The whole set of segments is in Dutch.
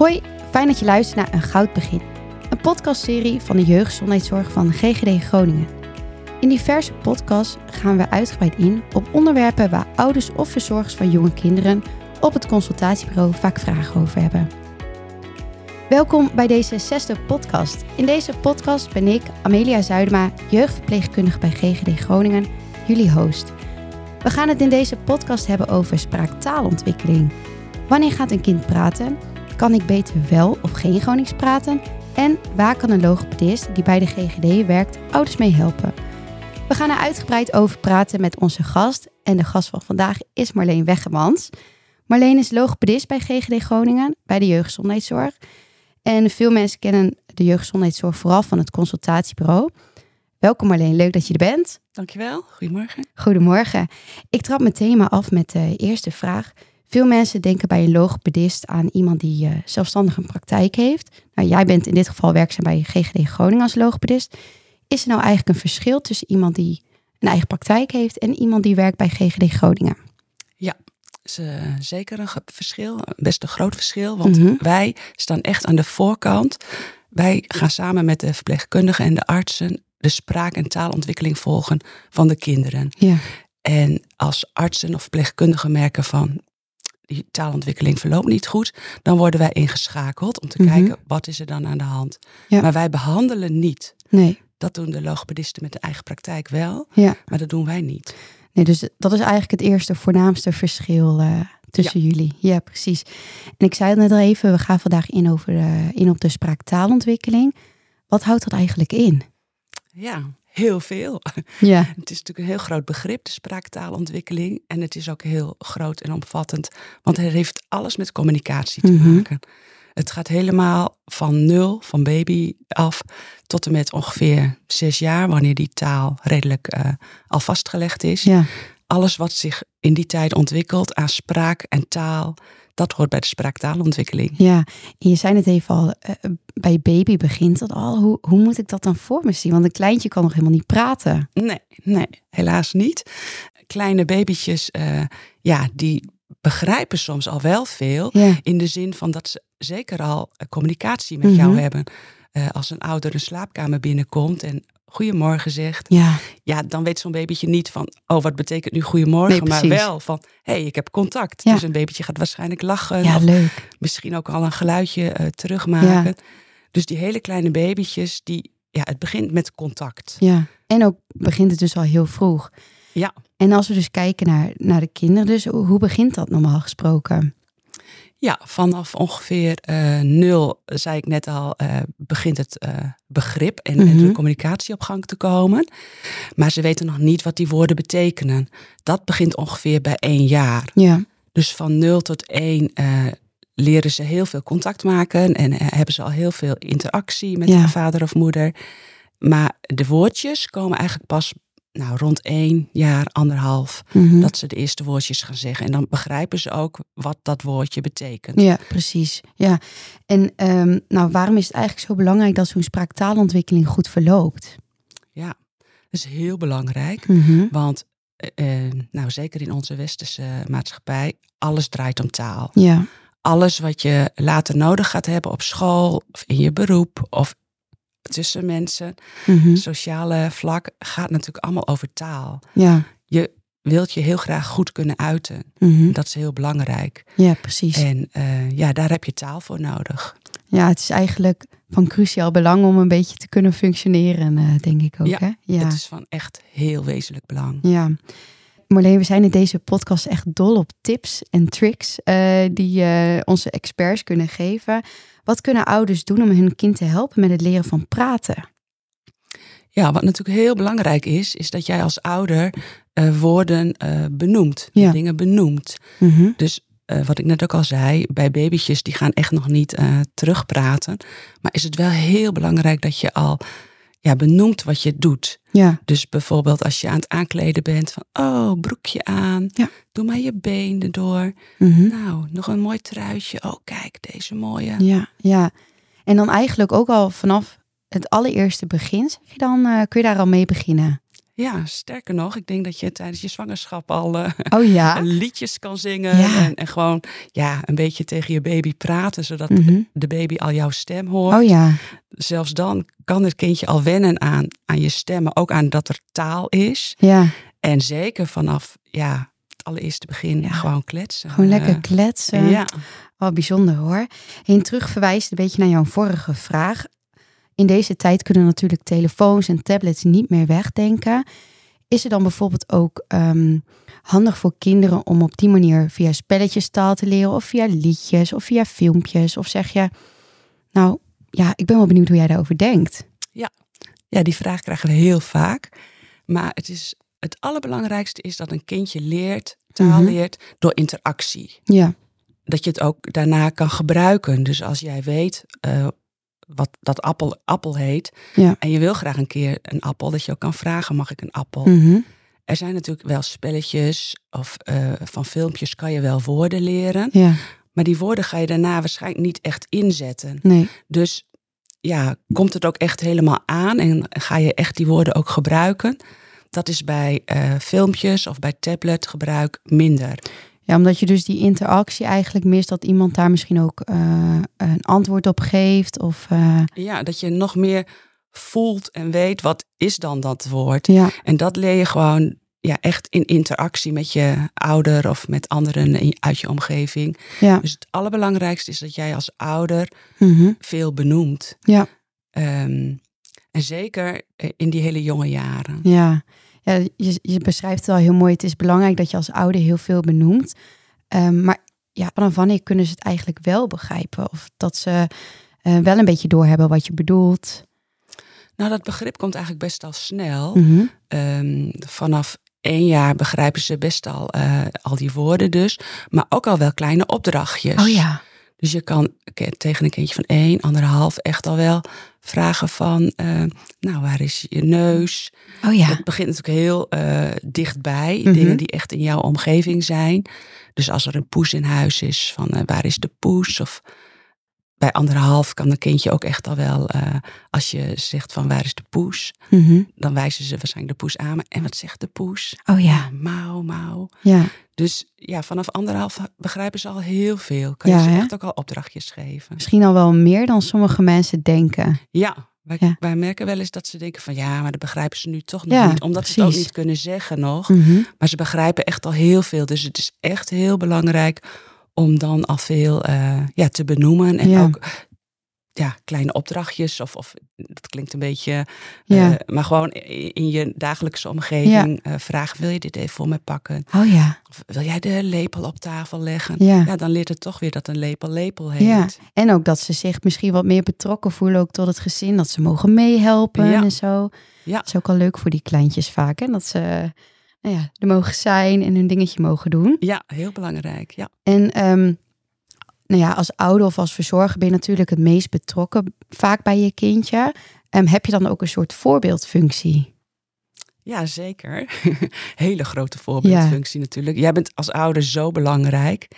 Hoi, fijn dat je luistert naar Een Goud Begin. Een podcastserie van de jeugdgezondheidszorg van GGD Groningen. In diverse podcasts gaan we uitgebreid in op onderwerpen waar ouders of verzorgers van jonge kinderen op het consultatiebureau vaak vragen over hebben. Welkom bij deze zesde podcast. In deze podcast ben ik, Amelia Zuidema, jeugdverpleegkundige bij GGD Groningen, jullie host. We gaan het in deze podcast hebben over spraaktaalontwikkeling. Wanneer gaat een kind praten? Kan ik beter wel of geen Gronings praten? En waar kan een logopedist die bij de GGD werkt ouders mee helpen? We gaan er uitgebreid over praten met onze gast. En de gast van vandaag is Marleen Weggemans. Marleen is logopedist bij GGD Groningen, bij de jeugdgezondheidszorg. En veel mensen kennen de jeugdgezondheidszorg vooral van het consultatiebureau. Welkom Marleen, leuk dat je er bent. Dankjewel, goedemorgen. Goedemorgen. Ik trap meteen maar af met de eerste vraag. Veel mensen denken bij een logopedist aan iemand die uh, zelfstandig een praktijk heeft. Nou, jij bent in dit geval werkzaam bij GGD Groningen als logopedist. Is er nou eigenlijk een verschil tussen iemand die een eigen praktijk heeft en iemand die werkt bij GGD Groningen? Ja, is uh, zeker een verschil, best een groot verschil. Want mm -hmm. wij staan echt aan de voorkant. Wij gaan samen met de verpleegkundigen en de artsen de spraak- en taalontwikkeling volgen van de kinderen. Ja. En als artsen of verpleegkundigen merken van taalontwikkeling verloopt niet goed, dan worden wij ingeschakeld om te Mhm. kijken wat is er dan aan de hand. Ja. Maar wij behandelen niet. Nee. Dat doen de logopedisten met de eigen praktijk wel, Ja. maar dat doen wij niet. Nee, dus dat is eigenlijk het eerste voornaamste verschil eh, tussen jullie. Ja, precies. En ik zei het net al even, we gaan vandaag in, over, eh, in op de spraaktaalontwikkeling. Wat houdt dat eigenlijk in? Ja, heel veel. Ja. Het is natuurlijk een heel groot begrip, de spraaktaalontwikkeling. En het is ook heel groot en omvattend, want het heeft alles met communicatie te Mhm. maken. Het gaat helemaal van nul, van baby af, tot en met ongeveer zes jaar, wanneer die taal redelijk eh, al vastgelegd is. Ja. Alles wat zich in die tijd ontwikkelt aan spraak en taal, dat hoort bij de spraaktaalontwikkeling. Ja, en je zei het even al, eh, bij baby begint dat al. Hoe, hoe moet ik dat dan voor me zien? Want een kleintje kan nog helemaal niet praten. Nee, nee, helaas niet. Kleine babytjes, eh, ja, die begrijpen soms al wel veel. Ja. In de zin van dat ze zeker al eh, communicatie met jou Mhm. hebben. Eh, als een ouder een slaapkamer binnenkomt en goedemorgen zegt. Ja, Ja, dan weet zo'n babytje niet van, oh, wat betekent nu goedemorgen? Nee, maar wel van, hé, hey, ik heb contact. Ja. Dus een babytje gaat waarschijnlijk lachen. ja leuk. misschien ook al een geluidje eh, terugmaken. Dus die hele kleine babytjes, die, ja, het begint met contact. Ja, en ook begint het dus al heel vroeg. Ja. En als we dus kijken naar, naar de kinderen, dus hoe begint dat normaal gesproken? Ja, vanaf ongeveer eh, nul, zei ik net al, eh, begint het eh, begrip en, en Mhm. de communicatie op gang te komen. Maar ze weten nog niet wat die woorden betekenen. Dat begint ongeveer bij één jaar. Ja, Dus van nul tot één leren ze heel veel contact maken en hebben ze al heel veel interactie met Ja. hun vader of moeder. Maar de woordjes komen eigenlijk pas nou, rond één jaar, anderhalf, mhm. dat ze de eerste woordjes gaan zeggen. En dan begrijpen ze ook wat dat woordje betekent. ja precies. Ja. En ehm, nou, waarom is het eigenlijk zo belangrijk dat zo'n spraaktaalontwikkeling goed verloopt? Ja, dat is heel belangrijk. Mhm. Want eh, eh, nou, zeker in onze westerse maatschappij, alles draait om taal. Ja, Alles wat je later nodig gaat hebben op school of in je beroep of tussen mensen, mhm. sociale vlak, gaat natuurlijk allemaal over taal. ja, Je wilt je heel graag goed kunnen uiten. mhm. Dat is heel belangrijk. ja, precies. En eh, ja, daar heb je taal voor nodig. Ja, het is eigenlijk van cruciaal belang om een beetje te kunnen functioneren, eh, denk ik ook. Ja, hè? ja. Het is van echt heel wezenlijk belang. Ja. Marleen, we zijn in deze podcast echt dol op tips en tricks eh, die onze experts kunnen geven. Wat kunnen ouders doen om hun kind te helpen met het leren van praten? Ja, wat natuurlijk heel belangrijk is, is dat jij als ouder eh, woorden eh, benoemt, Ja. dingen benoemt. Mhm. Dus eh, wat ik net ook al zei, bij babytjes die gaan echt nog niet terugpraten. Maar is het wel heel belangrijk dat je al ja, benoemt wat je doet. Ja, Dus bijvoorbeeld als je aan het aankleden bent van, oh, broekje aan, Ja. doe maar je been erdoor. mhm. Nou, nog een mooi truitje. Oh, kijk, deze mooie. ja, ja. En dan eigenlijk ook al vanaf het allereerste begin, zeg je dan, eh, kun je daar al mee beginnen. Ja, sterker nog, ik denk dat je tijdens je zwangerschap al uh, oh, ja? liedjes kan zingen. En, en, gewoon ja, een beetje tegen je baby praten, zodat Mhm. de baby al jouw stem hoort. Oh ja, Zelfs dan kan het kindje al wennen aan, aan je stem, maar ook aan dat er taal is. ja. En zeker vanaf ja, het allereerste begin Ja. gewoon kletsen. Gewoon lekker Eh, kletsen. ja. Wat bijzonder hoor. Heen terug verwijst een beetje naar jouw vorige vraag. In deze tijd kunnen natuurlijk telefoons en tablets niet meer wegdenken. Is er dan bijvoorbeeld ook ehm, handig voor kinderen om op die manier via spelletjes taal te leren, of via liedjes, of via filmpjes? Of zeg je, nou ja, ik ben wel benieuwd hoe jij daarover denkt. Ja, die vraag krijgen we heel vaak. Maar het, is, het allerbelangrijkste is dat een kindje leert, taal Mhm. leert, door interactie. Ja, Dat je het ook daarna kan gebruiken. Dus als jij weet eh, wat dat appel, appel heet. Ja. En je wil graag een keer een appel, dat je ook kan vragen, mag ik een appel? Mhm. Er zijn natuurlijk wel spelletjes of eh, van filmpjes kan je wel woorden leren. ja, Maar die woorden ga je daarna waarschijnlijk niet echt inzetten. nee, Dus ja, komt het ook echt helemaal aan en ga je echt die woorden ook gebruiken? Dat is bij eh, filmpjes of bij tabletgebruik minder. Ja, omdat je dus die interactie eigenlijk mist, dat iemand daar misschien ook eh, een antwoord op geeft. Of eh, Ja, dat je nog meer voelt en weet wat is dan dat woord. ja, En dat leer je gewoon ja, echt in interactie met je ouder of met anderen uit je omgeving. ja, Dus het allerbelangrijkste is dat jij als ouder mhm, veel benoemt. ja, Ehm, en zeker eh, in die hele jonge jaren. ja. Ja je, je beschrijft het al heel mooi. Het is belangrijk dat je als ouder heel veel benoemt. Ehm, maar ja, vanaf wanneer kunnen ze het eigenlijk wel begrijpen? Of dat ze eh, wel een beetje doorhebben wat je bedoelt? Nou, dat begrip komt eigenlijk best al snel. Mhm, Ehm, vanaf één jaar begrijpen ze best al eh, al die woorden dus. Maar ook al wel kleine opdrachtjes. Oh ja, Dus je kan tegen een kindje van één, anderhalf echt al wel vragen van... eh, nou, waar is je neus? oh ja, Dat begint natuurlijk heel eh, dichtbij. Mhm. Dingen die echt in jouw omgeving zijn. Dus als er een poes in huis is, van eh, waar is de poes? Of bij anderhalf kan een kindje ook echt al wel... eh, als je zegt van waar is de poes? mhm, dan wijzen ze waarschijnlijk de poes aan. En wat zegt de poes? oh ja, Mauw, mauw. ja, Dus ja, vanaf anderhalf begrijpen ze al heel veel. Kan je ze hè? echt ook al opdrachtjes geven. misschien al wel meer dan sommige mensen denken. Ja, wij, Ja. wij merken wel eens dat ze denken van ja, maar dat begrijpen ze nu toch nog Ja, niet. Omdat ze het ook niet kunnen zeggen nog. Mhm, Maar ze begrijpen echt al heel veel. Dus het is echt heel belangrijk om dan al veel eh, ja, te benoemen. En Ja. ook ja, kleine opdrachtjes. Of, of dat klinkt een beetje. Ja. eh, maar gewoon in in je dagelijkse omgeving eh, vragen: wil je dit even voor me pakken? Oh ja, Of wil jij de lepel op tafel leggen? ja. Ja, dan leert het toch weer dat een lepel lepel heet. Ja, en ook dat ze zich misschien wat meer betrokken voelen ook tot het gezin. Dat ze mogen meehelpen en zo. Ja. Dat is ook al leuk voor die kleintjes vaak. Hè? Dat ze nou ja, er mogen zijn en hun dingetje mogen doen. Ja, heel belangrijk. Ja. En ehm, nou ja, als ouder of als verzorger ben je natuurlijk het meest betrokken vaak bij je kindje. Ehm, heb je dan ook een soort voorbeeldfunctie? Ja, zeker. Hele grote voorbeeldfunctie natuurlijk. Jij bent als ouder zo belangrijk.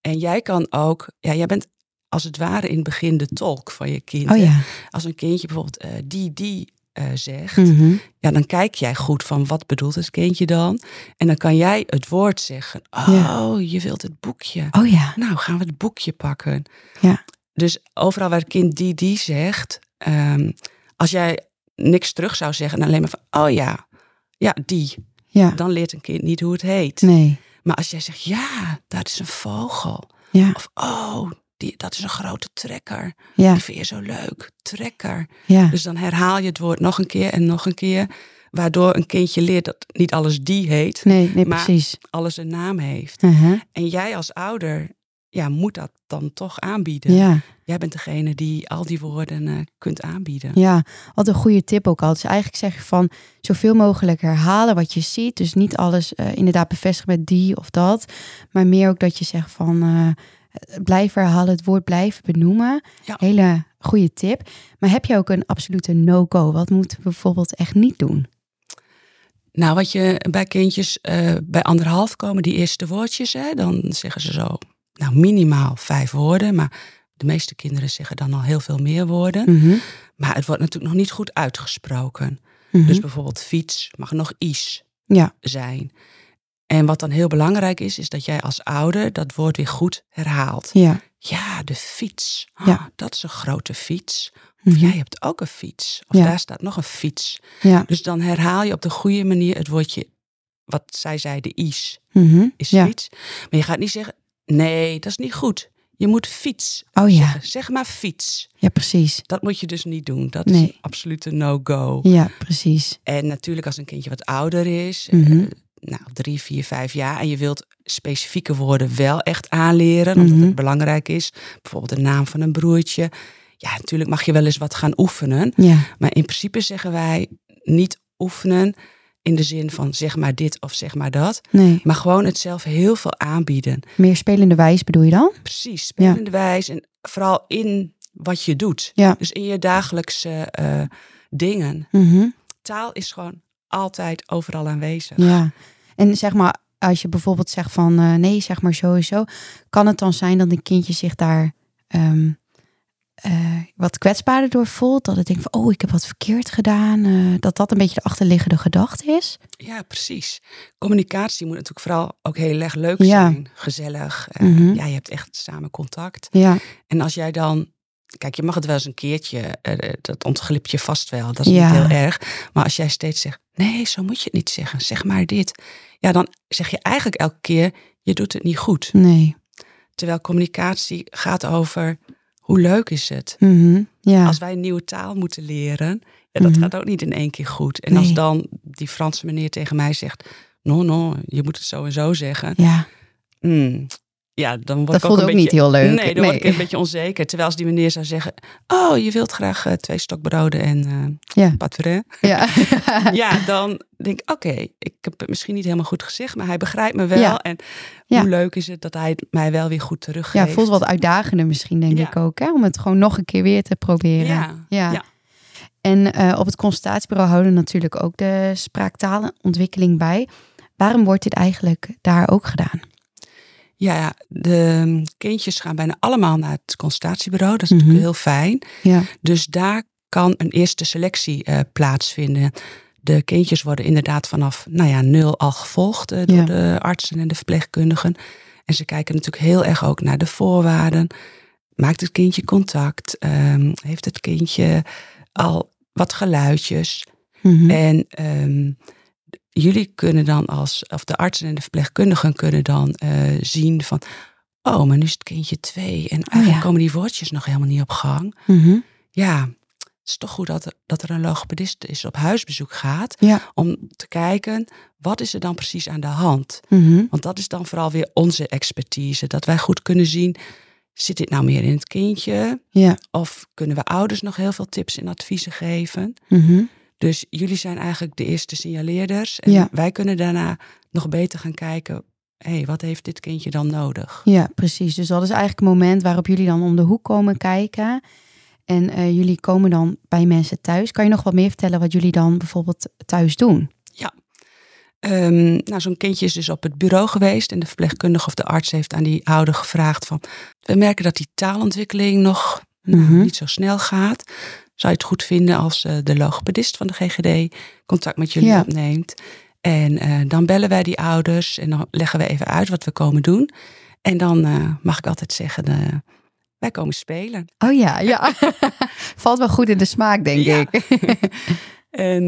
En jij kan ook, ja, jij bent als het ware in het begin de tolk van je kind. Oh ja. Als een kindje bijvoorbeeld eh, die, die eh, zegt, Mhm. ja, dan kijk jij goed van wat bedoelt het kindje dan. En dan kan jij het woord zeggen. Oh, Ja. je wilt het boekje. Oh ja. Nou, gaan we het boekje pakken. Ja. Dus overal waar het kind die, die zegt, ehm, als jij niks terug zou zeggen en alleen maar van, oh ja, ja, die. Ja. Dan leert een kind niet hoe het heet. Nee. Maar als jij zegt, ja, dat is een vogel. Ja. Of, oh, die, dat is een grote trekker. Ja. Die vind je zo leuk. Trekker. Ja. Dus dan herhaal je het woord nog een keer en nog een keer. Waardoor een kindje leert dat niet alles die heet, Nee, nee, Maar- precies. alles een naam heeft. Uh-huh. En jij als ouder, ja, moet dat dan toch aanbieden. Ja. Jij bent degene die al die woorden eh, kunt aanbieden. Ja, wat een goede tip ook al. Dus eigenlijk zeg je van zoveel mogelijk herhalen wat je ziet. Dus niet alles eh, inderdaad bevestigen met die of dat. Maar meer ook dat je zegt van eh, blijf herhalen, het woord blijven benoemen. Ja. Hele goede tip. Maar heb je ook een absolute no-go? Wat moeten we bijvoorbeeld echt niet doen? Nou, wat je bij kindjes eh, bij anderhalf komen, die eerste woordjes, hè, dan zeggen ze zo, nou minimaal vijf woorden, maar de meeste kinderen zeggen dan al heel veel meer woorden. Mhm. Maar het wordt natuurlijk nog niet goed uitgesproken. Mhm. Dus bijvoorbeeld fiets mag nog is Ja. zijn. En wat dan heel belangrijk is, is dat jij als ouder dat woord weer goed herhaalt. Ja. Ja, de fiets. Ah, Ja. Dat is een grote fiets. Of Mhm. jij hebt ook een fiets. Of Ja. daar staat nog een fiets. Ja. Dus dan herhaal je op de goede manier het woordje, wat zij zei, de is, Mhm. is fiets. Maar je gaat niet zeggen, nee, dat is niet goed. Je moet fiets Oh ja. zeggen. Zeg maar fiets. Ja, precies. Dat moet je dus niet doen. Dat Nee. is een absolute no-go. Ja, precies. En natuurlijk als een kindje wat ouder is, Mhm. eh, nou drie, vier, vijf jaar, en je wilt specifieke woorden wel echt aanleren, omdat Mhm. het belangrijk is, bijvoorbeeld de naam van een broertje. Ja, natuurlijk mag je wel eens wat gaan oefenen, Ja. maar in principe zeggen wij niet oefenen in de zin van zeg maar dit of zeg maar dat, Nee. maar gewoon het zelf heel veel aanbieden. Meer spelende wijs bedoel je dan? Precies, spelende wijs en vooral in wat je doet. Ja. Dus in je dagelijkse eh, dingen. Mhm. Taal is gewoon altijd overal aanwezig. Ja. En zeg maar, als je bijvoorbeeld zegt van eh, nee, zeg maar sowieso, kan het dan zijn dat een kindje zich daar ehm, eh, wat kwetsbaarder door voelt? Dat het denkt van, oh, ik heb wat verkeerd gedaan. eh, dat dat een beetje de achterliggende gedachte is? Ja, precies. Communicatie moet natuurlijk vooral ook heel erg leuk Ja. zijn. Gezellig. Mhm. Ja, je hebt echt samen contact. Ja. En als jij dan... Kijk, je mag het wel eens een keertje, eh, dat ontglipt je vast wel. Dat is Ja. niet heel erg. Maar als jij steeds zegt, nee, zo moet je het niet zeggen. Zeg maar dit. Ja, dan zeg je eigenlijk elke keer, je doet het niet goed. Nee. Terwijl communicatie gaat over, hoe leuk is het? Mhm. Ja. Als wij een nieuwe taal moeten leren, ja, dat Mhm. gaat ook niet in één keer goed. En Nee. als dan die Franse meneer tegen mij zegt, no, no, je moet het zo en zo zeggen. ja. Hmm, ja, dan word Dat ik ook voelde een ook beetje, niet heel leuk. Nee, dan word ik een beetje onzeker. Terwijl als die meneer zou zeggen, oh, je wilt graag eh, twee stokbroden en eh Ja. patrouille. Ja. ja, dan denk ik, oké, ik heb het misschien niet helemaal goed gezegd, maar hij begrijpt me wel. Ja. En Ja. hoe leuk is het dat hij het mij wel weer goed teruggeeft. ja, voelt wat uitdagender misschien, denk ik ook. Hè? Om het gewoon nog een keer weer te proberen. Ja. En eh, op het consultatiebureau houden we natuurlijk ook de spraaktaalenontwikkeling bij. Waarom wordt dit eigenlijk daar ook gedaan? Ja, de kindjes gaan bijna allemaal naar het consultatiebureau. Dat is Mhm. natuurlijk heel fijn. Ja. Dus daar kan een eerste selectie eh, plaatsvinden. De kindjes worden inderdaad vanaf nou ja, nul al gevolgd eh, door Ja. de artsen en de verpleegkundigen. En ze kijken natuurlijk heel erg ook naar de voorwaarden. Maakt het kindje contact? Ehm, heeft het kindje al wat geluidjes? Mhm. En ehm, jullie kunnen dan als, of de artsen en de verpleegkundigen kunnen dan eh, zien van, oh, maar nu is het kindje twee en eigenlijk Oh ja. komen die woordjes nog helemaal niet op gang. Mhm. Ja, het is toch goed dat er, dat er een logopedist is op huisbezoek gaat Ja. om te kijken, wat is er dan precies aan de hand? Mhm. Want dat is dan vooral weer onze expertise, dat wij goed kunnen zien, zit dit nou meer in het kindje? Ja. Of kunnen we ouders nog heel veel tips en adviezen geven? Mhm. Dus jullie zijn eigenlijk de eerste signaleerders. En Ja. wij kunnen daarna nog beter gaan kijken. Hé, hey, wat heeft dit kindje dan nodig? Ja, precies. Dus dat is eigenlijk het moment waarop jullie dan om de hoek komen kijken. En eh, jullie komen dan bij mensen thuis. Kan je nog wat meer vertellen wat jullie dan bijvoorbeeld thuis doen? Ehm, nou, zo'n kindje is dus op het bureau geweest. En de verpleegkundige of de arts heeft aan die ouder gevraagd van... We merken dat die taalontwikkeling nog nou, Mhm. niet zo snel gaat. Zou je het goed vinden als eh, de logopedist van de GGD contact met jullie Ja. opneemt? En eh, dan bellen wij die ouders en dan leggen we even uit wat we komen doen. En dan eh, mag ik altijd zeggen, wij komen spelen. Oh ja, ja. Valt wel goed in de smaak, denk Ja. ik. En,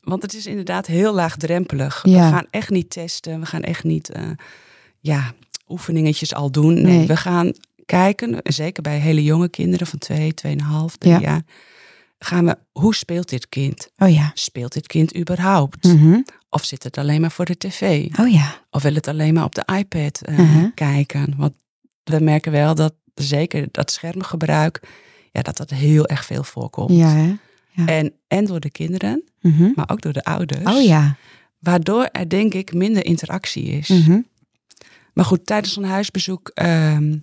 want het is inderdaad heel laagdrempelig. Ja. We gaan echt niet testen. We gaan echt niet ja, oefeningetjes al doen. Nee, Nee. we gaan kijken, en zeker bij hele jonge kinderen van twee, tweeënhalf, drie Ja. jaar. Gaan we, hoe speelt dit kind? Oh ja. Speelt dit kind überhaupt? Mhm. Of zit het alleen maar voor de tv? Oh ja. Of wil het alleen maar op de iPad eh, Mhm. kijken? Want we merken wel dat zeker dat schermgebruik, ja, dat dat heel erg veel voorkomt. Ja, hè? En, en door de kinderen, Mhm. maar ook door de ouders. Oh ja. Waardoor er denk ik minder interactie is. Maar goed, tijdens een huisbezoek ehm,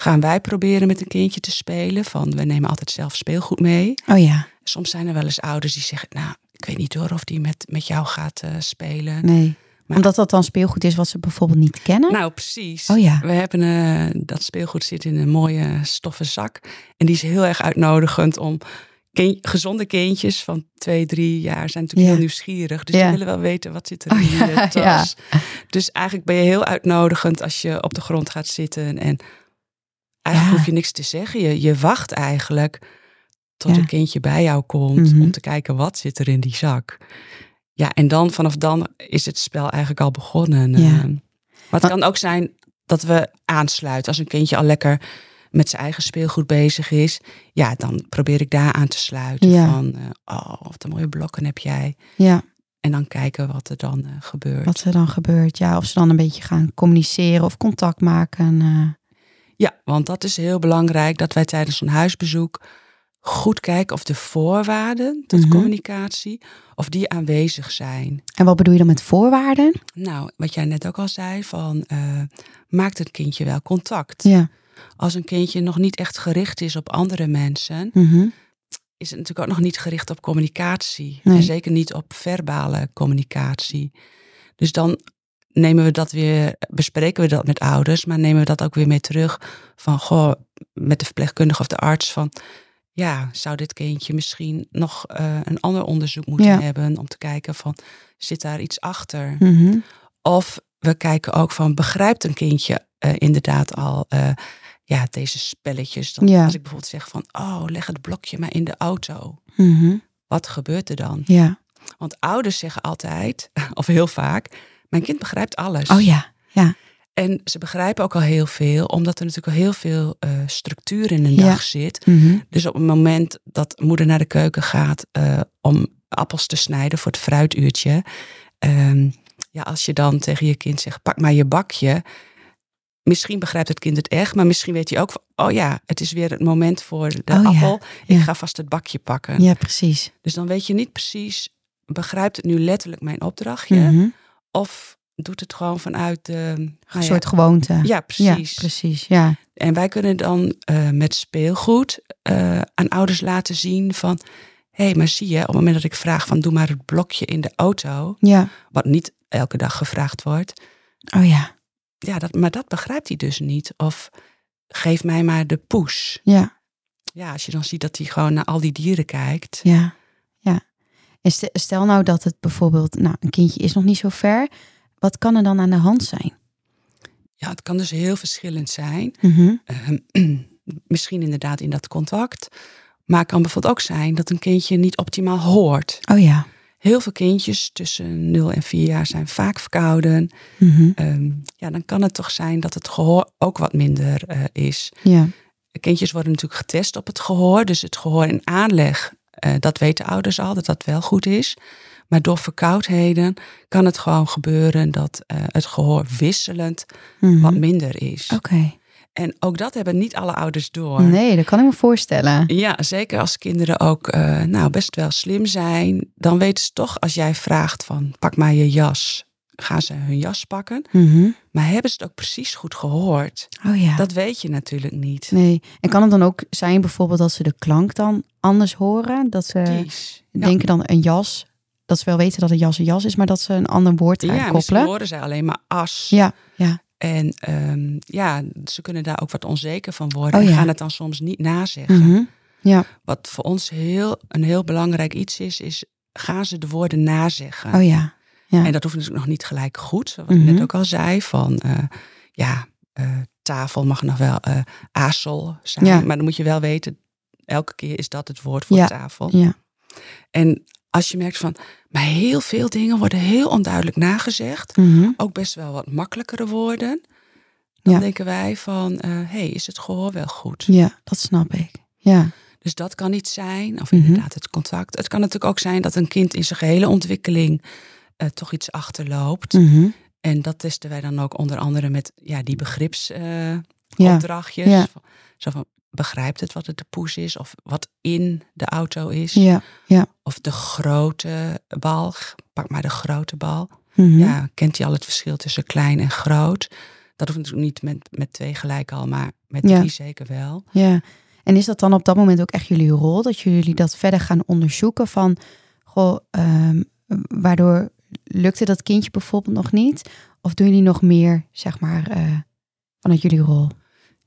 gaan wij proberen met een kindje te spelen. Van we nemen altijd zelf speelgoed mee. Oh ja. Soms zijn er wel eens ouders die zeggen, nou, ik weet niet hoor of die met, met jou gaat eh, spelen. Nee. Maar- Omdat dat dan speelgoed is wat ze bijvoorbeeld niet kennen? Nou, precies. Oh ja. We hebben eh, dat speelgoed zit in een mooie stoffen zak. En die is heel erg uitnodigend om gezonde kindjes van twee, drie jaar zijn natuurlijk heel nieuwsgierig. Dus die willen wel weten wat zit er in oh, de tas. Dus eigenlijk ben je heel uitnodigend als je op de grond gaat zitten. En eigenlijk hoef je niks te zeggen. Je, je wacht eigenlijk tot een kindje bij jou komt mhm. om te kijken wat zit er in die zak. Ja, en dan vanaf dan is het spel eigenlijk al begonnen. Ja. Ehm. maar het kan ook zijn dat we aansluiten als een kindje al lekker met zijn eigen speelgoed bezig is, ja, dan probeer ik daar aan te sluiten. Van, uh, oh, wat een mooie blokken heb jij. Ja. En dan kijken wat er dan uh, gebeurt. Wat er dan gebeurt, ja. Of ze dan een beetje gaan communiceren of contact maken. Uh. Ja, want dat is heel belangrijk dat wij tijdens een huisbezoek goed kijken of de voorwaarden tot mhm. communicatie, of die aanwezig zijn. En wat bedoel je dan met voorwaarden? Nou, wat jij net ook al zei, van maakt het kindje wel contact? Ja als een kindje nog niet echt gericht is op andere mensen, mhm. is het natuurlijk ook nog niet gericht op communicatie. En zeker niet op verbale communicatie. Dus dan nemen we dat weer, bespreken we dat met ouders, maar nemen we dat ook weer mee terug van goh, met de verpleegkundige of de arts van ja, zou dit kindje misschien nog uh, een ander onderzoek moeten hebben om te kijken van zit daar iets achter? Mhm. Of we kijken ook van begrijpt een kindje uh, inderdaad al uh, ja, deze spelletjes. Dan Als ik bijvoorbeeld zeg van, oh, leg het blokje maar in de auto. Mhm. Wat gebeurt er dan? Ja. Want ouders zeggen altijd, of heel vaak, mijn kind begrijpt alles. Oh ja, ja. En ze begrijpen ook al heel veel, omdat er natuurlijk al heel veel uh, structuur in een dag zit. Mhm. Dus op het moment dat moeder naar de keuken gaat uh, om appels te snijden voor het fruituurtje. Um, ja, als je dan tegen je kind zegt, pak maar je bakje misschien begrijpt het kind het echt, maar misschien weet hij ook van, oh ja, het is weer het moment voor de oh appel. Ik ga vast het bakje pakken. Ja, precies. Dus dan weet je niet precies, begrijpt het nu letterlijk mijn opdrachtje? Mhm. Of doet het gewoon vanuit de... Nou een soort gewoonte. Ja, precies. Ja, precies, ja. En wij kunnen dan uh, met speelgoed uh, aan ouders laten zien van... Hé, hey, maar zie je, op het moment dat ik vraag van doe maar het blokje in de auto... Ja. Wat niet elke dag gevraagd wordt... Oh ja ja, dat, maar dat begrijpt hij dus niet. Of geef mij maar de push. Ja. Ja, als je dan ziet dat hij gewoon naar al die dieren kijkt. Ja. En stel nou dat het bijvoorbeeld, nou, een kindje is nog niet zo ver. Wat kan er dan aan de hand zijn? Ja, het kan dus heel verschillend zijn. Mhm. Ehm, misschien inderdaad in dat contact. Maar het kan bijvoorbeeld ook zijn dat een kindje niet optimaal hoort. Oh ja. Heel veel kindjes tussen 0 en 4 jaar zijn vaak verkouden. Mhm. Ehm, ja, dan kan het toch zijn dat het gehoor ook wat minder uh, is. Ja. Kindjes worden natuurlijk getest op het gehoor. Dus het gehoor in aanleg, uh, dat weten ouders al, dat dat wel goed is. Maar door verkoudheden kan het gewoon gebeuren dat uh, het gehoor wisselend mm wat minder is. Oké. En ook dat hebben niet alle ouders door. Nee, dat kan ik me voorstellen. Ja, zeker als kinderen ook uh, nou, best wel slim zijn. Dan weten ze toch als jij vraagt van pak maar je jas. Gaan ze hun jas pakken. Mm Maar hebben ze het ook precies goed gehoord? Oh ja. Dat weet je natuurlijk niet. Nee. En kan het dan ook zijn bijvoorbeeld dat ze de klank dan anders horen? Dat ze denken dan een jas. Dat ze wel weten dat een jas een jas is, maar dat ze een ander woord gaan ja, koppelen. Ja, horen ze alleen maar as. Ja, ja. En um, ja, ze kunnen daar ook wat onzeker van worden. Oh, en gaan het dan soms niet nazeggen. Mm Ja. Wat voor ons heel, een heel belangrijk iets is, is gaan ze de woorden nazeggen. Oh ja. Ja. En dat hoeft natuurlijk nog niet gelijk goed. Wat ik net ook al zei, van uh, ja, uh, tafel mag nog wel uh, zijn. Ja. Maar dan moet je wel weten, elke keer is dat het woord voor ja. tafel. Ja. En als je merkt van, maar heel veel dingen worden heel onduidelijk nagezegd. -hmm. Ook best wel wat makkelijkere woorden. Dan ja. denken wij van, hé, hey, is het gehoor wel goed? Ja, dat snap ik. Ja. Dus dat kan niet zijn, of inderdaad mm -hmm. het contact. Het kan natuurlijk ook zijn dat een kind in zijn gehele ontwikkeling uh, toch iets achterloopt. Mm -hmm. En dat testen wij dan ook onder andere met ja, die begripsopdrachtjes. Ja. ja. Zo van, begrijpt het wat het de poes is of wat in de auto is. Ja, ja. Of de grote bal, pak maar de grote bal. Mm -hmm. Ja, kent hij al het verschil tussen klein en groot? Dat hoeft natuurlijk niet met, met twee gelijk al, maar met drie zeker wel. Ja. En is dat dan op dat moment ook echt jullie rol? Dat jullie dat verder gaan onderzoeken van, goh, um, waardoor lukte dat kindje bijvoorbeeld nog niet? Of doen jullie nog meer, zeg maar, uh, vanuit jullie rol?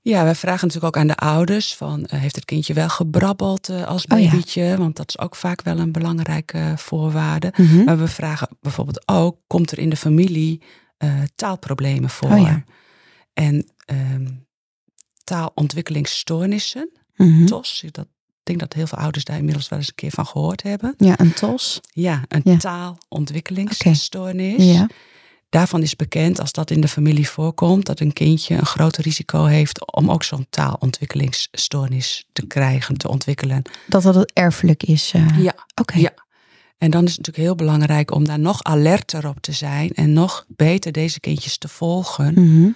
Ja, wij vragen natuurlijk ook aan de ouders van eh, heeft het kindje wel gebrabbeld uh, als Oh ja. babytje? Want dat is ook vaak wel een belangrijke eh, voorwaarde. Mhm. Maar we vragen bijvoorbeeld ook, komt er in de familie eh, taalproblemen voor? Oh ja. En ehm, taalontwikkelingsstoornissen, Mhm. TOS, dat, denk dat heel veel ouders daar inmiddels wel eens een keer van gehoord hebben. Ja, een tos. Ja, een Ja. taalontwikkelingsstoornis. Ja. Daarvan is bekend als dat in de familie voorkomt, dat een kindje een groter risico heeft om ook zo'n taalontwikkelingsstoornis te krijgen, te ontwikkelen. Dat dat het erfelijk is. eh. Ja, Oké. ja. En dan is het natuurlijk heel belangrijk om daar nog alerter op te zijn en nog beter deze kindjes te volgen. Mhm.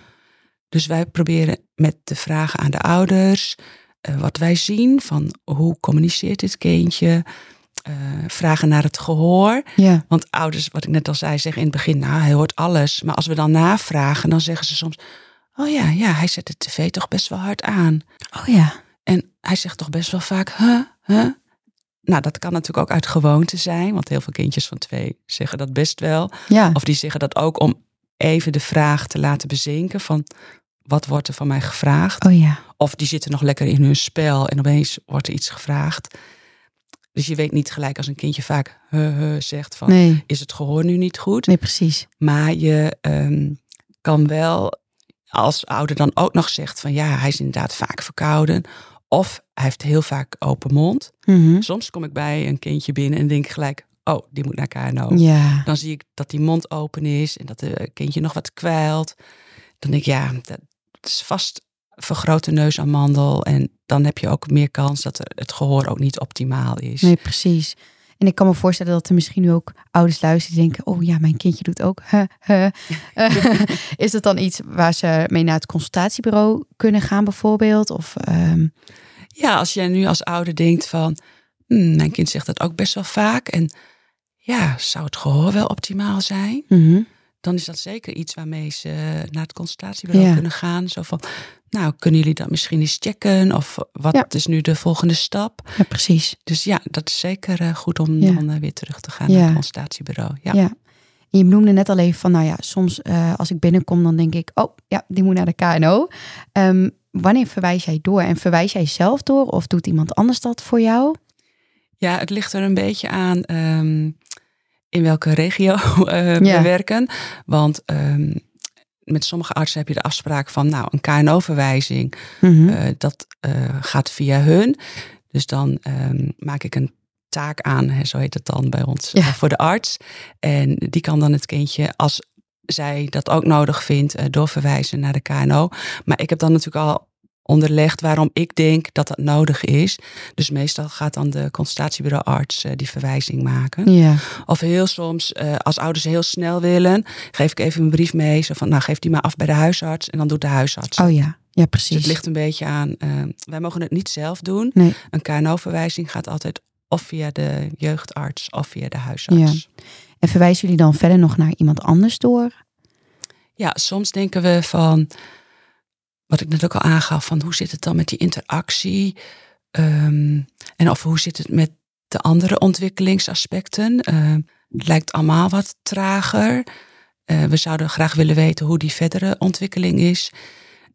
Dus wij proberen met de vragen aan de ouders, wat wij zien van hoe communiceert dit kindje, eh, vragen naar het gehoor. Ja. Want ouders, wat ik net al zei, zeggen in het begin, nou, hij hoort alles. Maar als we dan navragen, dan zeggen ze soms, oh ja, ja, hij zet de tv toch best wel hard aan. Oh ja. En hij zegt toch best wel vaak, huh, huh. Nou, dat kan natuurlijk ook uit gewoonte zijn, want heel veel kindjes van twee zeggen dat best wel. Ja. Of die zeggen dat ook om even de vraag te laten bezinken van, wat wordt er van mij gevraagd? Oh ja. Of die zitten nog lekker in hun spel en opeens wordt er iets gevraagd. Dus je weet niet gelijk als een kindje vaak huh, zegt van, Nee. is het gehoor nu niet goed? Nee, precies. Maar je ehm, kan wel, als ouder dan ook nog zegt van ja, hij is inderdaad vaak verkouden. Of hij heeft heel vaak open mond. Mhm. Soms kom ik bij een kindje binnen en denk gelijk, oh, die moet naar KNO. Ja. Dan zie ik dat die mond open is en dat het kindje nog wat kwijlt. Dan denk ik, ja, dat is vast vergrote neusamandel. En dan heb je ook meer kans dat het gehoor ook niet optimaal is. Nee, precies. En ik kan me voorstellen dat er misschien nu ook ouders luisteren die denken: oh ja, mijn kindje doet ook. huh, huh. Eh, is dat dan iets waar ze mee naar het consultatiebureau kunnen gaan, bijvoorbeeld? Of ehm, Ja, als jij nu als ouder denkt van, "Hmm, mijn kind zegt dat ook best wel vaak. En ja, zou het gehoor wel optimaal zijn? mhm. Dan is dat zeker iets waarmee ze naar het consultatiebureau Ja. kunnen gaan. Zo van, nou, kunnen jullie dat misschien eens checken? Of wat Ja. is nu de volgende stap? ja, precies. Dus ja, dat is zeker eh, goed om Ja. dan eh, weer terug te gaan naar het consultatiebureau. Ja. Ja. En je noemde net al even van, nou ja, soms eh, als ik binnenkom, dan denk ik, oh ja, die moet naar de KNO. Ehm, wanneer verwijs jij door? En verwijs jij zelf door? Of doet iemand anders dat voor jou? Ja, het ligt er een beetje aan ehm, in welke regio we werken. Want ehm, met sommige artsen heb je de afspraak van, nou, een KNO-verwijzing, Mhm. eh, dat eh, gaat via hun. Dus dan ehm, maak ik een taak aan, hè, zo heet het dan bij ons, Ja. eh, voor de arts. En die kan dan het kindje, als zij dat ook nodig vindt, doorverwijzen naar de KNO. Maar ik heb dan natuurlijk al onderlegd waarom ik denk dat dat nodig is. Dus meestal gaat dan de consultatiebureauarts eh, die verwijzing maken. ja. Of heel soms, eh, als ouders heel snel willen, geef ik even een brief mee. Zo van, nou geef die maar af bij de huisarts. En dan doet de huisarts. Oh ja, ja, Dus precies. het ligt een beetje aan, eh, wij mogen het niet zelf doen. Nee. Een KNO-verwijzing gaat altijd of via de jeugdarts of via de huisarts. En verwijzen jullie dan verder nog naar iemand anders door? Ja, soms denken we van, wat ik net ook al aangaf, van hoe zit het dan met die interactie? Ehm, en of hoe zit het met de andere ontwikkelingsaspecten? Ehm, het lijkt allemaal wat trager. Eh, we zouden graag willen weten hoe die verdere ontwikkeling is.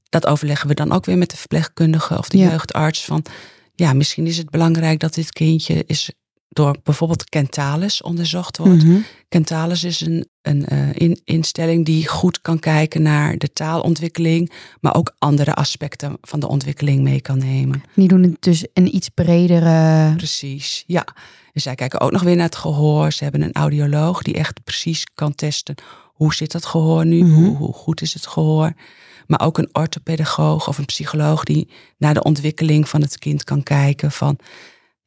Dat overleggen we dan ook weer met de verpleegkundige of de Ja. jeugdarts. Van ja, misschien is het belangrijk dat dit kindje is door bijvoorbeeld Kentalis onderzocht wordt. Mhm. Kentalis is een, een eh, in, instelling die goed kan kijken naar de taalontwikkeling, maar ook andere aspecten van de ontwikkeling mee kan nemen. Die doen het dus een iets bredere. Precies, ja. En zij kijken ook nog weer naar het gehoor. Ze hebben een audioloog die echt precies kan testen hoe zit dat gehoor nu, Mhm. hoe, hoe goed is het gehoor. Maar ook een orthopedagoog of een psycholoog die naar de ontwikkeling van het kind kan kijken van,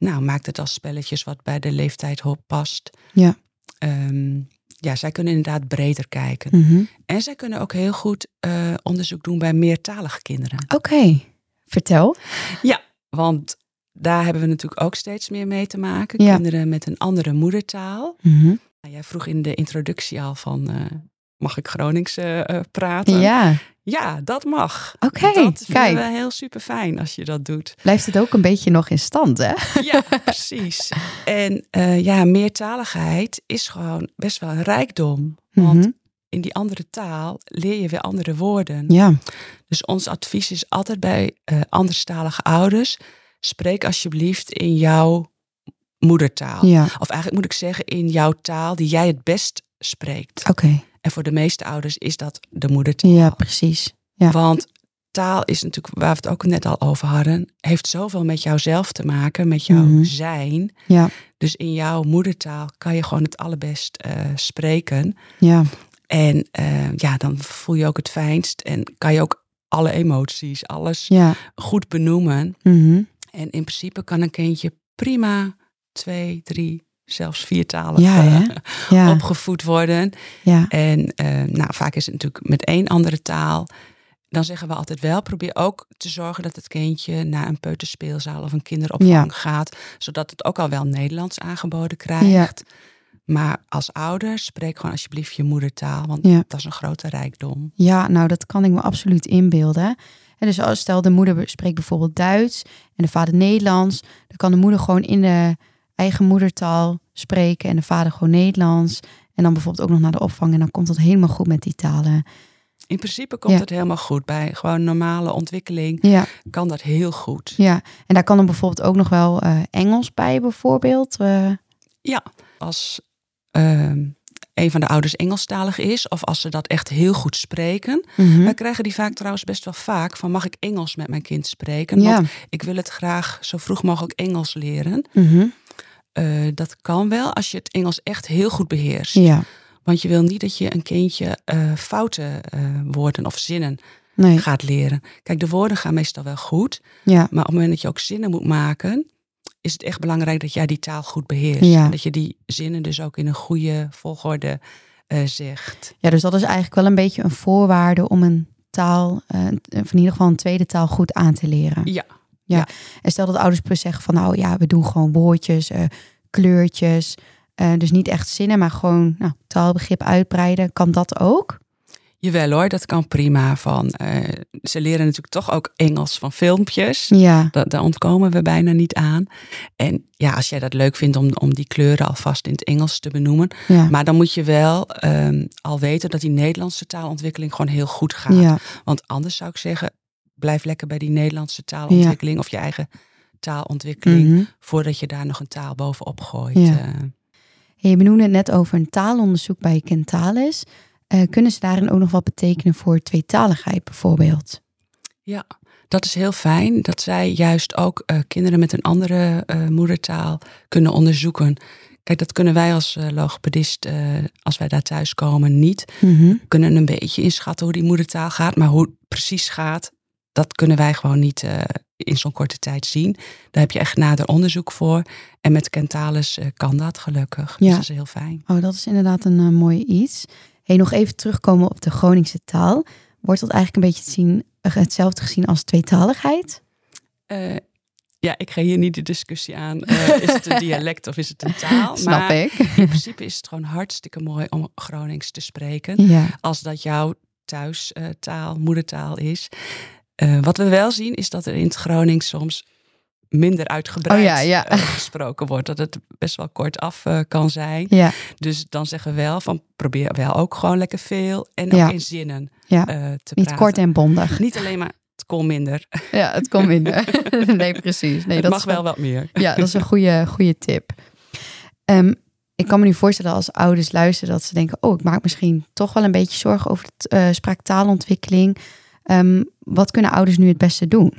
nou maakt het als spelletjes wat bij de leeftijd past. Ja. Ehm, ja, zij kunnen inderdaad breder kijken. Mhm. En zij kunnen ook heel goed eh, onderzoek doen bij meertalige kinderen. Oké, vertel. Want daar hebben we natuurlijk ook steeds meer mee te maken. Ja. Kinderen met een andere moedertaal. Mhm. Nou, jij vroeg in de introductie al van, eh, mag ik Gronings eh, praten? Ja, Ja, dat mag. Oké, dat vinden kijk. we heel super fijn als je dat doet. blijft het ook een beetje nog in stand, hè? Ja, precies. En eh, ja, meertaligheid is gewoon best wel een rijkdom. Want Mhm. in die andere taal leer je weer andere woorden. Ja. Dus ons advies is altijd bij uh, anderstalige ouders: spreek alsjeblieft in jouw moedertaal. Ja. Of eigenlijk moet ik zeggen in jouw taal die jij het best spreekt. Oké. En voor de meeste ouders is dat de moedertaal. Ja, precies. Ja. Want taal is natuurlijk, waar we het ook net al over hadden, heeft zoveel met jouzelf te maken, met jouw Mhm. zijn. Ja. Dus in jouw moedertaal kan je gewoon het allerbest eh, spreken. Ja. En eh, ja, dan voel je ook het fijnst en kan je ook alle emoties, alles Ja. goed benoemen. Mhm. En in principe kan een kindje prima twee, drie, zelfs vier talen Ja, eh? Ja. opgevoed worden. Ja. En eh, nou, vaak is het natuurlijk met één andere taal. Dan zeggen we altijd wel, probeer ook te zorgen dat het kindje naar een peuterspeelzaal of een kinderopvang gaat. Zodat het ook al wel Nederlands aangeboden krijgt. Maar als ouder, spreek gewoon alsjeblieft je moedertaal. Want dat is een grote rijkdom. Ja, nou dat kan ik me absoluut inbeelden. En dus als stel de moeder spreekt bijvoorbeeld Duits en de vader Nederlands, dan kan de moeder gewoon in de eigen moedertaal spreken en de vader gewoon Nederlands. En dan bijvoorbeeld ook nog naar de opvang en dan komt dat helemaal goed met die talen. In principe komt Ja. het helemaal goed. Bij gewoon normale ontwikkeling Ja, kan dat heel goed. ja. En daar kan dan bijvoorbeeld ook nog wel eh, Engels bij bijvoorbeeld. Eh, Ja, als ehm, een van de ouders Engelstalig is, of als ze dat echt heel goed spreken. mhm. Wij krijgen die vaak trouwens best wel vaak van mag ik Engels met mijn kind spreken? Ja. Want ik wil het graag zo vroeg mogelijk Engels leren. Mhm. Eh, dat kan wel als je het Engels echt heel goed beheerst. Ja, Want je wil niet dat je een kindje eh, foute eh, woorden of zinnen nee. gaat leren. Kijk, de woorden gaan meestal wel goed. Ja, Maar op het moment dat je ook zinnen moet maken, is het echt belangrijk dat jij die taal goed beheerst. Ja. En dat je die zinnen dus ook in een goede volgorde zegt. ja, dus dat is eigenlijk wel een beetje een voorwaarde om een taal, of in ieder geval een tweede taal goed aan te leren. Ja, En stel dat ouders plus zeggen van nou ja, we doen gewoon woordjes, eh, kleurtjes. eh, dus niet echt zinnen, maar gewoon nou, taalbegrip uitbreiden. Kan dat ook? jawel hoor, dat kan prima. Van, eh, ze leren natuurlijk toch ook Engels van filmpjes. Ja, Da- daar ontkomen we bijna niet aan. En ja, als jij dat leuk vindt om, om die kleuren alvast in het Engels te benoemen. ja, Maar dan moet je wel ehm, al weten dat die Nederlandse taalontwikkeling gewoon heel goed gaat. ja, Want anders zou ik zeggen, blijf lekker bij die Nederlandse taalontwikkeling of je eigen taalontwikkeling. mhm. Voordat je daar nog een taal bovenop gooit. Ja. Hey, je benoemde het net over een taalonderzoek bij Kentalis. Eh, kunnen ze daarin ook nog wat betekenen voor tweetaligheid bijvoorbeeld? Ja, dat is heel fijn dat zij juist ook eh, kinderen met een andere moedertaal kunnen onderzoeken. Kijk, dat kunnen wij als eh, logopedist, als wij daar thuis komen, niet. Mhm. We kunnen een beetje inschatten hoe die moedertaal gaat, maar hoe het precies gaat, dat kunnen wij gewoon niet eh, in zo'n korte tijd zien. Daar heb je echt nader onderzoek voor. En met Kentalis eh, kan dat gelukkig. Dus Ja. dat is heel fijn. Oh, dat is inderdaad een eh, mooi iets. Hey, nog even terugkomen op de Groningse taal. Wordt dat eigenlijk een beetje zien, hetzelfde gezien als tweetaligheid? Ja, ik ga hier niet de discussie aan. is het een dialect of is het een taal? Snap maar ik. in principe is het gewoon hartstikke mooi om Gronings te spreken. Ja, Als dat jouw thuistaal, moedertaal is. Eh, wat we wel zien is dat er in het Gronings soms minder uitgebreid Oh ja, ja. eh, gesproken wordt. Dat het best wel kort af eh, kan zijn. ja, Dus dan zeggen we wel van probeer wel ook gewoon lekker veel. En ook in zinnen te Niet praten. kort en bondig. Niet alleen maar het kon minder. Ja, het komt minder. nee, precies. Nee, het dat mag is wel wat meer. Ja, dat is een goede, goede tip. Ehm, ik kan me nu voorstellen als ouders luisteren dat ze denken: Oh, ik maak misschien toch wel een beetje zorgen over de uh, spraaktaalontwikkeling. Ehm, wat kunnen ouders nu het beste doen?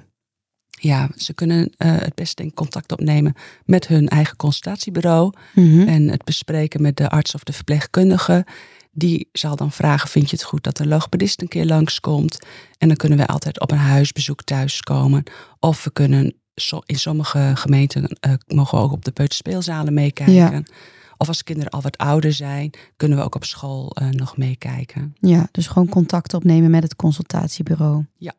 Ja, ze kunnen eh, het beste in contact opnemen met hun eigen consultatiebureau. Mhm. En het bespreken met de arts of de verpleegkundige. Die zal dan vragen: Vind je het goed dat de logopedist een keer langskomt? En dan kunnen we altijd op een huisbezoek thuiskomen. Of we kunnen in sommige gemeenten eh, mogen we ook op de peuterspeelzalen meekijken. Ja. Of als kinderen al wat ouder zijn, kunnen we ook op school eh, nog meekijken. Ja, dus gewoon contact opnemen met het consultatiebureau. Ja.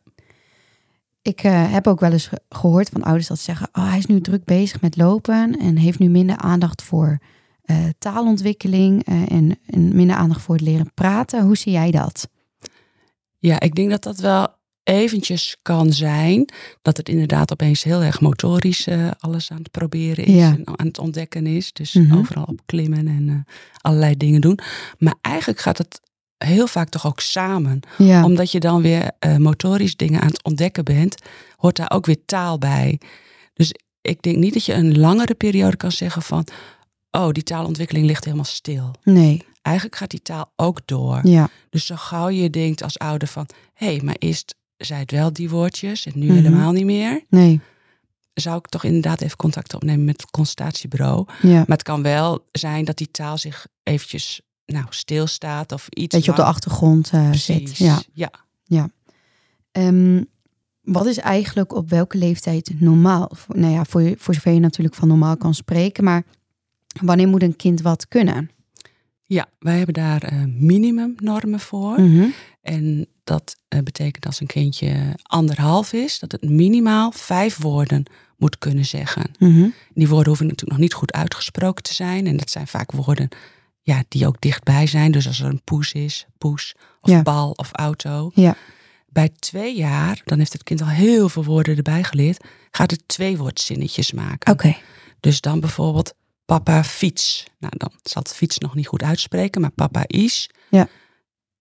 Ik eh, heb ook wel eens ge- gehoord van ouders dat ze zeggen: oh, hij is nu druk bezig met lopen en heeft nu minder aandacht voor eh, taalontwikkeling en, en minder aandacht voor het leren praten. Hoe zie jij dat? Ja, ik denk dat dat wel eventjes kan zijn. Dat het inderdaad opeens heel erg motorisch eh, alles aan het proberen is. Ja. En aan het ontdekken is. Dus Mhm. overal op klimmen en eh, allerlei dingen doen. Maar eigenlijk gaat het heel vaak toch ook samen. Ja. Omdat je dan weer uh, motorisch dingen aan het ontdekken bent, hoort daar ook weer taal bij. Dus ik denk niet dat je een langere periode kan zeggen van, oh, die taalontwikkeling ligt helemaal stil. Nee. Eigenlijk gaat die taal ook door. Ja. Dus zo gauw je denkt als ouder van, hé, hey, maar eerst zei het wel die woordjes en nu Mhm. helemaal niet meer. Nee. Zou ik toch inderdaad even contact opnemen met het consultatiebureau. Ja. Maar het kan wel zijn dat die taal zich eventjes nou, stilstaat of iets. Beetje op de achtergrond Precies. zit. Ja. ja. Ehm, wat is eigenlijk op welke leeftijd normaal? Voor- Nou ja, voor, je- voor zover je natuurlijk van normaal kan spreken. Maar wanneer moet een kind wat kunnen? Ja, wij hebben daar eh, minimumnormen voor. Mhm. En dat eh, betekent als een kindje anderhalf is, dat het minimaal vijf woorden moet kunnen zeggen. Mhm. Die woorden hoeven natuurlijk nog niet goed uitgesproken te zijn. En dat zijn vaak woorden ja, die ook dichtbij zijn. Dus als er een poes is, poes, of Ja. bal of auto. Ja. Bij twee jaar, dan heeft het kind al heel veel woorden erbij geleerd, gaat het twee woordzinnetjes maken. Oké. Dus dan bijvoorbeeld papa fiets. Nou, dan zal het fiets nog niet goed uitspreken, maar papa is. Ja.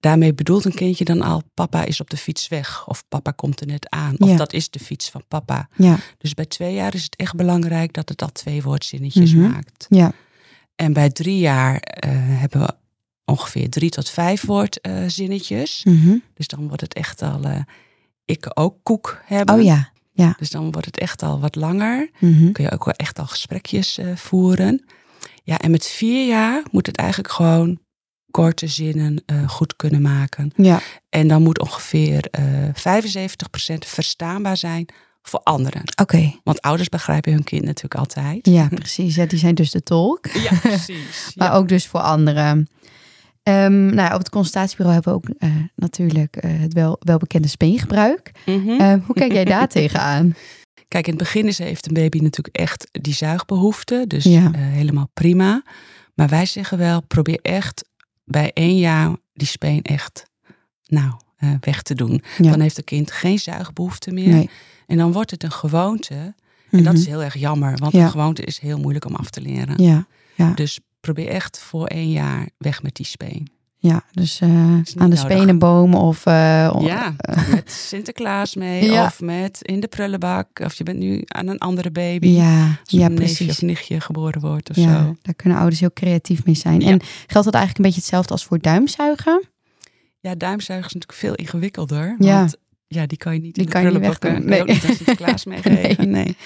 Daarmee bedoelt een kindje dan al, papa is op de fiets weg. Of papa komt er net aan. Of Ja. dat is de fiets van papa. Ja. Dus bij twee jaar is het echt belangrijk dat het al twee woordzinnetjes Mhm. maakt. Ja. En bij drie jaar eh, hebben we ongeveer drie tot vijf woordzinnetjes. Mhm. dus dan wordt het echt al, eh, ik ook koek hebben. Oh ja. Dus dan wordt het echt al wat langer Mhm. kun je ook wel echt al gesprekjes eh, voeren. Ja, en met vier jaar moet het eigenlijk gewoon korte zinnen eh, goed kunnen maken. Ja. En dan moet ongeveer eh 75% verstaanbaar zijn voor anderen. Oké. Want ouders begrijpen hun kind natuurlijk altijd. Ja, precies. Ja, die zijn dus de tolk. Ja, precies. Maar ook dus voor anderen. Ehm, nou, op het consultatiebureau hebben we ook eh, natuurlijk eh, het wel, welbekende speengebruik. Mhm. Eh, hoe kijk jij daar tegenaan? Kijk, in het begin is, heeft een baby natuurlijk echt die zuigbehoefte. Dus Ja. eh, helemaal prima. Maar wij zeggen wel, probeer echt bij één jaar die speen echt nou, eh, weg te doen. Ja. Dan heeft het kind geen zuigbehoefte meer. Nee. En dan wordt het een gewoonte. En dat Mhm. is heel erg jammer, want Ja. een gewoonte is heel moeilijk om af te leren. Ja, Dus probeer echt voor één jaar weg met die speen. Ja. Dus eh, aan de spenenboom of... eh, Ja, met Sinterklaas mee Ja. of met in de prullenbak. Of je bent nu aan een andere baby. ja, Als een ja, neefje precies. of nichtje geboren wordt of Ja, zo. daar kunnen ouders heel creatief mee zijn. En geldt dat eigenlijk een beetje hetzelfde als voor duimzuigen? Ja, duimzuigen is natuurlijk veel ingewikkelder. Ja. Want ja, die kan je niet Die in de kan je niet prullenbak, eh, je Nee. ook niet aan Sinterklaas meegeven. nee.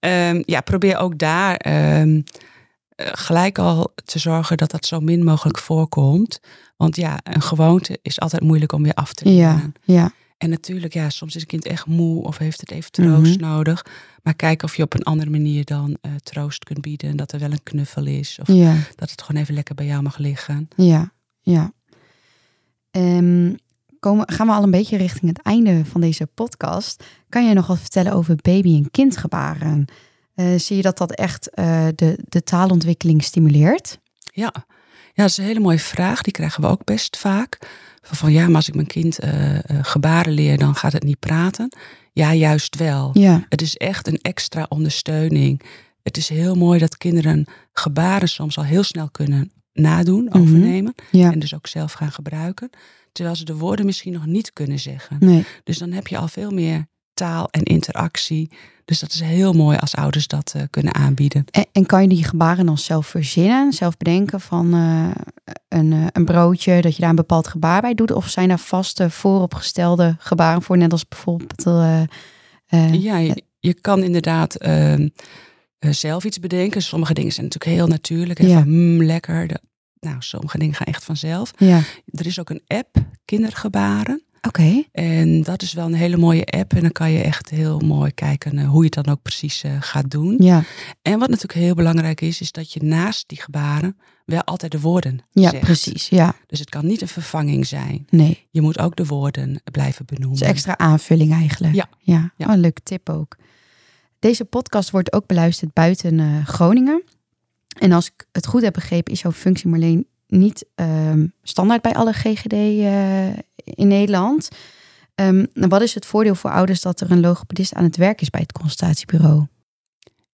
Ehm, ja, probeer ook daar ehm, eh, gelijk al te zorgen dat dat zo min mogelijk voorkomt. Want ja, een gewoonte is altijd moeilijk om weer af te Ja, leren. ja, En natuurlijk, ja, soms is een kind echt moe of heeft het even troost Mhm. nodig. Maar kijk of je op een andere manier dan eh, troost kunt bieden. Dat er wel een knuffel is. Of ja, dat het gewoon even lekker bij jou mag liggen. ja, ja. Ehm, komen, gaan we al een beetje richting het einde van deze podcast. Kan jij nog wat vertellen over baby- en kindgebaren? Eh, zie je dat dat echt eh, de, de taalontwikkeling stimuleert? Ja. ja, dat is een hele mooie vraag. Die krijgen we ook best vaak. Van, van ja, maar als ik mijn kind eh, gebaren leer, dan gaat het niet praten. Ja, juist wel. Ja, Het is echt een extra ondersteuning. Het is heel mooi dat kinderen gebaren soms al heel snel kunnen nadoen, Mhm. overnemen. ja, En dus ook zelf gaan gebruiken. Terwijl ze de woorden misschien nog niet kunnen zeggen. nee. Dus dan heb je al veel meer taal en interactie. Dus dat is heel mooi als ouders dat eh, kunnen aanbieden. En, en kan je die gebaren dan zelf verzinnen, zelf bedenken van eh, een, eh, een broodje, dat je daar een bepaald gebaar bij doet? Of zijn daar vaste vooropgestelde gebaren voor, net als bijvoorbeeld... Ja, je, je kan inderdaad ehm, eh, zelf iets bedenken. Sommige dingen zijn natuurlijk heel natuurlijk. hè, Ja. Van, mm, lekker. De- nou, sommige dingen gaan echt vanzelf. ja, Er is ook een app, Kindergebaren. Oké. En dat is wel een hele mooie app. En dan kan je echt heel mooi kijken eh, hoe je het dan ook precies eh, gaat doen. Ja, En wat natuurlijk heel belangrijk is, is dat je naast die gebaren wel altijd de woorden ja zegt. precies. Ja, Dus het kan niet een vervanging zijn. nee. Je moet ook de woorden blijven benoemen. Is extra aanvulling eigenlijk. Ja. Ja, Ja. Oh, een leuke tip ook. Deze podcast wordt ook beluisterd buiten eh, Groningen. En als ik het goed heb begrepen, is jouw functie Marleen niet ehm, standaard bij alle GGD eh, in Nederland. Ehm, nou, wat is het voordeel voor ouders dat er een logopedist aan het werk is bij het consultatiebureau?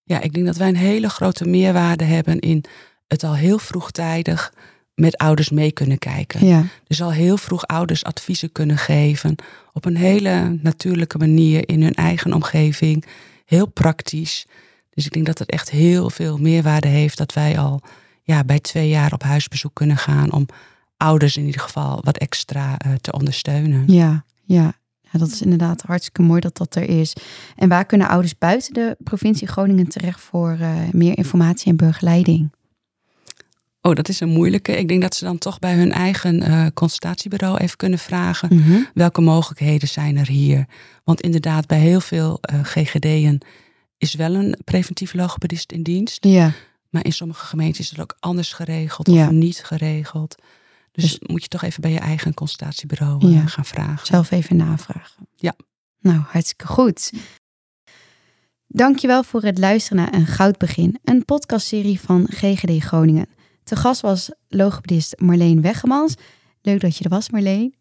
Ja, ik denk dat wij een hele grote meerwaarde hebben in het al heel vroegtijdig met ouders mee kunnen kijken. Ja. Dus al heel vroeg ouders adviezen kunnen geven. Op een hele natuurlijke manier in hun eigen omgeving. Heel praktisch. Dus ik denk dat het echt heel veel meerwaarde heeft dat wij al ja, bij twee jaar op huisbezoek kunnen gaan. Om ouders in ieder geval wat extra uh, te ondersteunen. Ja, ja. Ja, dat is inderdaad hartstikke mooi dat dat er is. En waar kunnen ouders buiten de provincie Groningen terecht voor uh, meer informatie en begeleiding? Oh, dat is een moeilijke. Ik denk dat ze dan toch bij hun eigen uh, consultatiebureau even kunnen vragen. Mhm. Welke mogelijkheden zijn er hier? Want inderdaad, bij heel veel uh, GGD'en is wel een preventief logopedist in dienst. Ja. Maar in sommige gemeenten is het ook anders geregeld Ja. of niet geregeld. Dus, Dus- moet je toch even bij je eigen consultatiebureau eh, Ja. gaan vragen. Zelf even navragen. Ja. Nou, hartstikke goed. Dankjewel voor het luisteren naar Een Goud Begin, een podcastserie van GGD Groningen. Te gast was logopedist Marleen Weggemans. Leuk dat je er was, Marleen.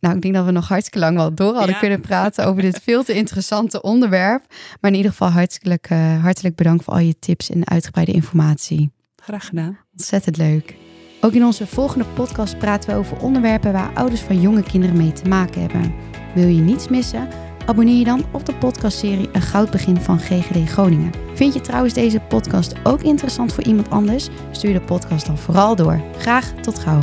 Nou, ik denk dat we nog hartstikke lang wel door hadden Ja. kunnen praten over dit veel te interessante onderwerp. Maar in ieder geval hartelijk, eh, hartelijk bedankt voor al je tips en uitgebreide informatie. Graag gedaan. Ontzettend leuk. Ook in onze volgende podcast praten we over onderwerpen waar ouders van jonge kinderen mee te maken hebben. Wil je niets missen? Abonneer je dan op de podcastserie Een Goud Begin van GGD Groningen. Vind je trouwens deze podcast ook interessant voor iemand anders? Stuur de podcast dan vooral door. Graag tot gauw.